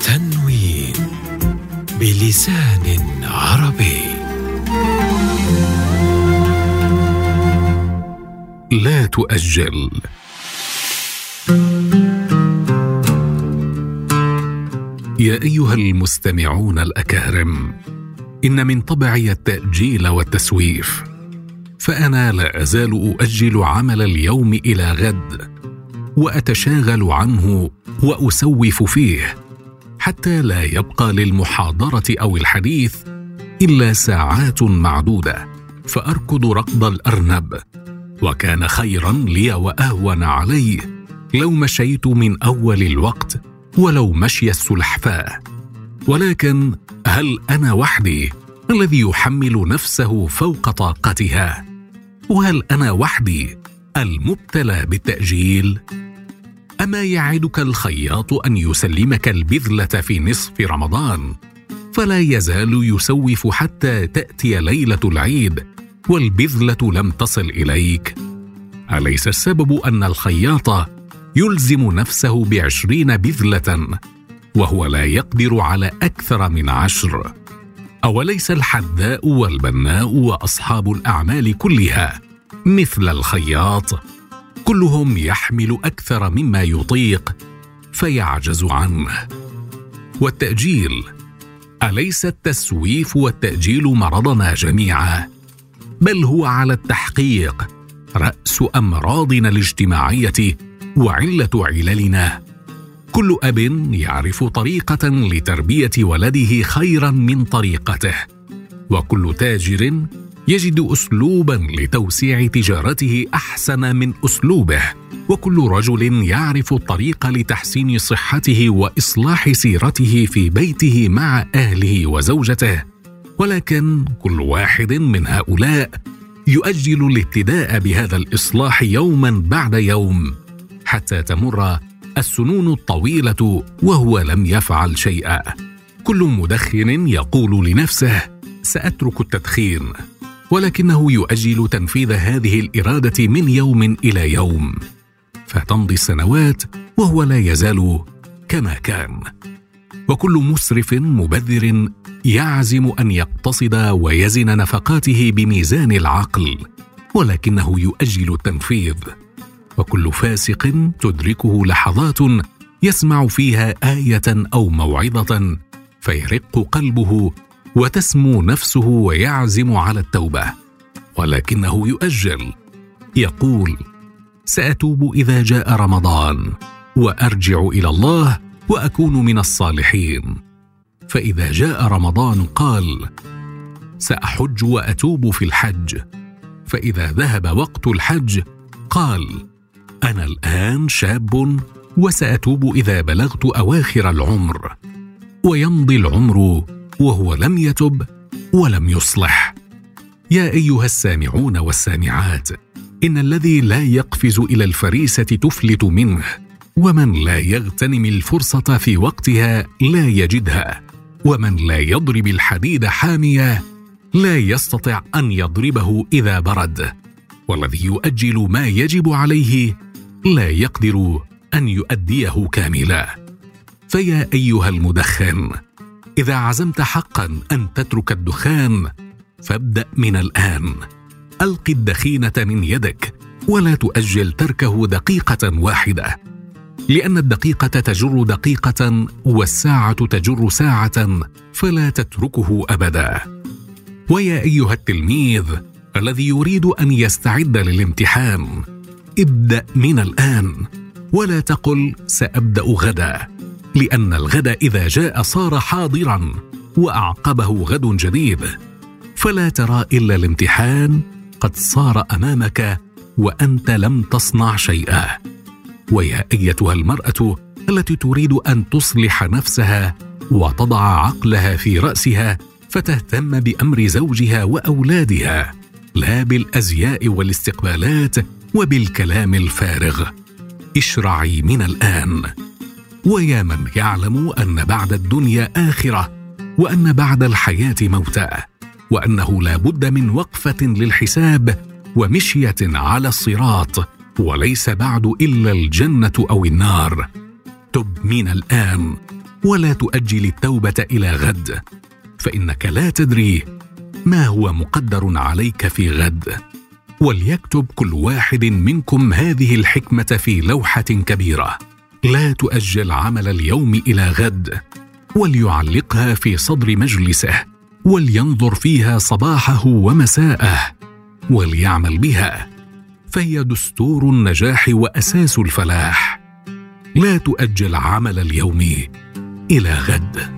تنوين بلسان عربي. لا تؤجل. يا أيها المستمعون الأكارم إن من طبعي التأجيل والتسويف فأنا لا أزال أؤجل عمل اليوم إلى غد وأتشاغل عنه وأسوف فيه حتى لا يبقى للمحاضرة أو الحديث إلا ساعات معدودة فأركض ركض الأرنب وكان خيرا لي وأهون علي لو مشيت من أول الوقت ولو مشي السلحفاة. ولكن هل أنا وحدي الذي يحمل نفسه فوق طاقتها؟ وهل أنا وحدي المبتلى بالتأجيل؟ أما يعدك الخياط أن يسلمك البذلة في نصف رمضان فلا يزال يسوف حتى تأتي ليلة العيد والبذلة لم تصل إليك. أليس السبب أن الخياط يلزم نفسه بعشرين بذلة وهو لا يقدر على أكثر من عشر؟ أوليس الحذاء والبناء وأصحاب الأعمال كلها مثل الخياط؟ كلهم يحمل أكثر مما يطيق فيعجز عنه. والتأجيل أليس التسويف والتأجيل مرضنا جميعا؟ بل هو على التحقيق رأس أمراضنا الاجتماعية وعلة عللنا. كل أب يعرف طريقة لتربية ولده خيرا من طريقته. وكل تاجر يجد اسلوبا لتوسيع تجارته أحسن من أسلوبه. وكل رجل يعرف الطريق لتحسين صحته وإصلاح سيرته في بيته مع أهله وزوجته. ولكن كل واحد من هؤلاء يؤجل الابتداء بهذا الإصلاح يوما بعد يوم حتى تمر السنون الطويلة وهو لم يفعل شيئا. كل مدخن يقول لنفسه سأترك التدخين. ولكنه يؤجل تنفيذ هذه الإرادة من يوم إلى يوم. فتمضي السنوات وهو لا يزال كما كان. وكل مسرف مبذر يعزم أن يقتصد ويزن نفقاته بميزان العقل ولكنه يؤجل التنفيذ. وكل فاسق تدركه لحظات يسمع فيها آية أو موعظة فيرق قلبه وتسمو نفسه ويعزم على التوبة ولكنه يؤجل يقول سأتوب إذا جاء رمضان وأرجع إلى الله وأكون من الصالحين. فإذا جاء رمضان قال سأحج وأتوب في الحج. فإذا ذهب وقت الحج قال أنا الآن شاب وسأتوب إذا بلغت أواخر العمر. ويمضي العمر وهو لم يتب ولم يصلح. يا أيها السامعون والسامعات إن الذي لا يقفز إلى الفريسة تفلت منه ومن لا يغتنم الفرصة في وقتها لا يجدها ومن لا يضرب الحديد حامية لا يستطع أن يضربه إذا برد. والذي يؤجل ما يجب عليه لا يقدر أن يؤديه كاملا. فيا أيها المدخن إذا عزمت حقا أن تترك الدخان فابدأ من الآن. ألق الدخينة من يدك ولا تؤجل تركه دقيقة واحدة. لأن الدقيقة تجر دقيقة والساعة تجر ساعة فلا تتركه أبدا. ويا أيها التلميذ الذي يريد أن يستعد للامتحان ابدأ من الآن ولا تقل سأبدأ غدا لأن الغد إذا جاء صار حاضرا وأعقبه غد جديد. فلا ترى إلا الامتحان قد صار أمامك وأنت لم تصنع شيئا. ويا أيتها المرأة التي تريد أن تصلح نفسها وتضع عقلها في رأسها فتهتم بأمر زوجها وأولادها لا بالأزياء والاستقبالات وبالكلام الفارغ اشرعي من الآن. ويا من يعلم أن بعد الدنيا آخرة وأن بعد الحياة موتى وأنه لا بد من وقفة للحساب ومشية على الصراط وليس بعد إلا الجنة أو النار. تب من الآن ولا تؤجل التوبة إلى غد. فإنك لا تدري ما هو مقدر عليك في غد. وليكتب كل واحد منكم هذه الحكمة في لوحة كبيرة. لا تؤجل عمل اليوم إلى غد. وليعلقها في صدر مجلسه. ولينظر فيها صباحه ومساءه. وليعمل بها. فهي دستور النجاح وأساس الفلاح. لا تؤجل عمل اليوم إلى غد.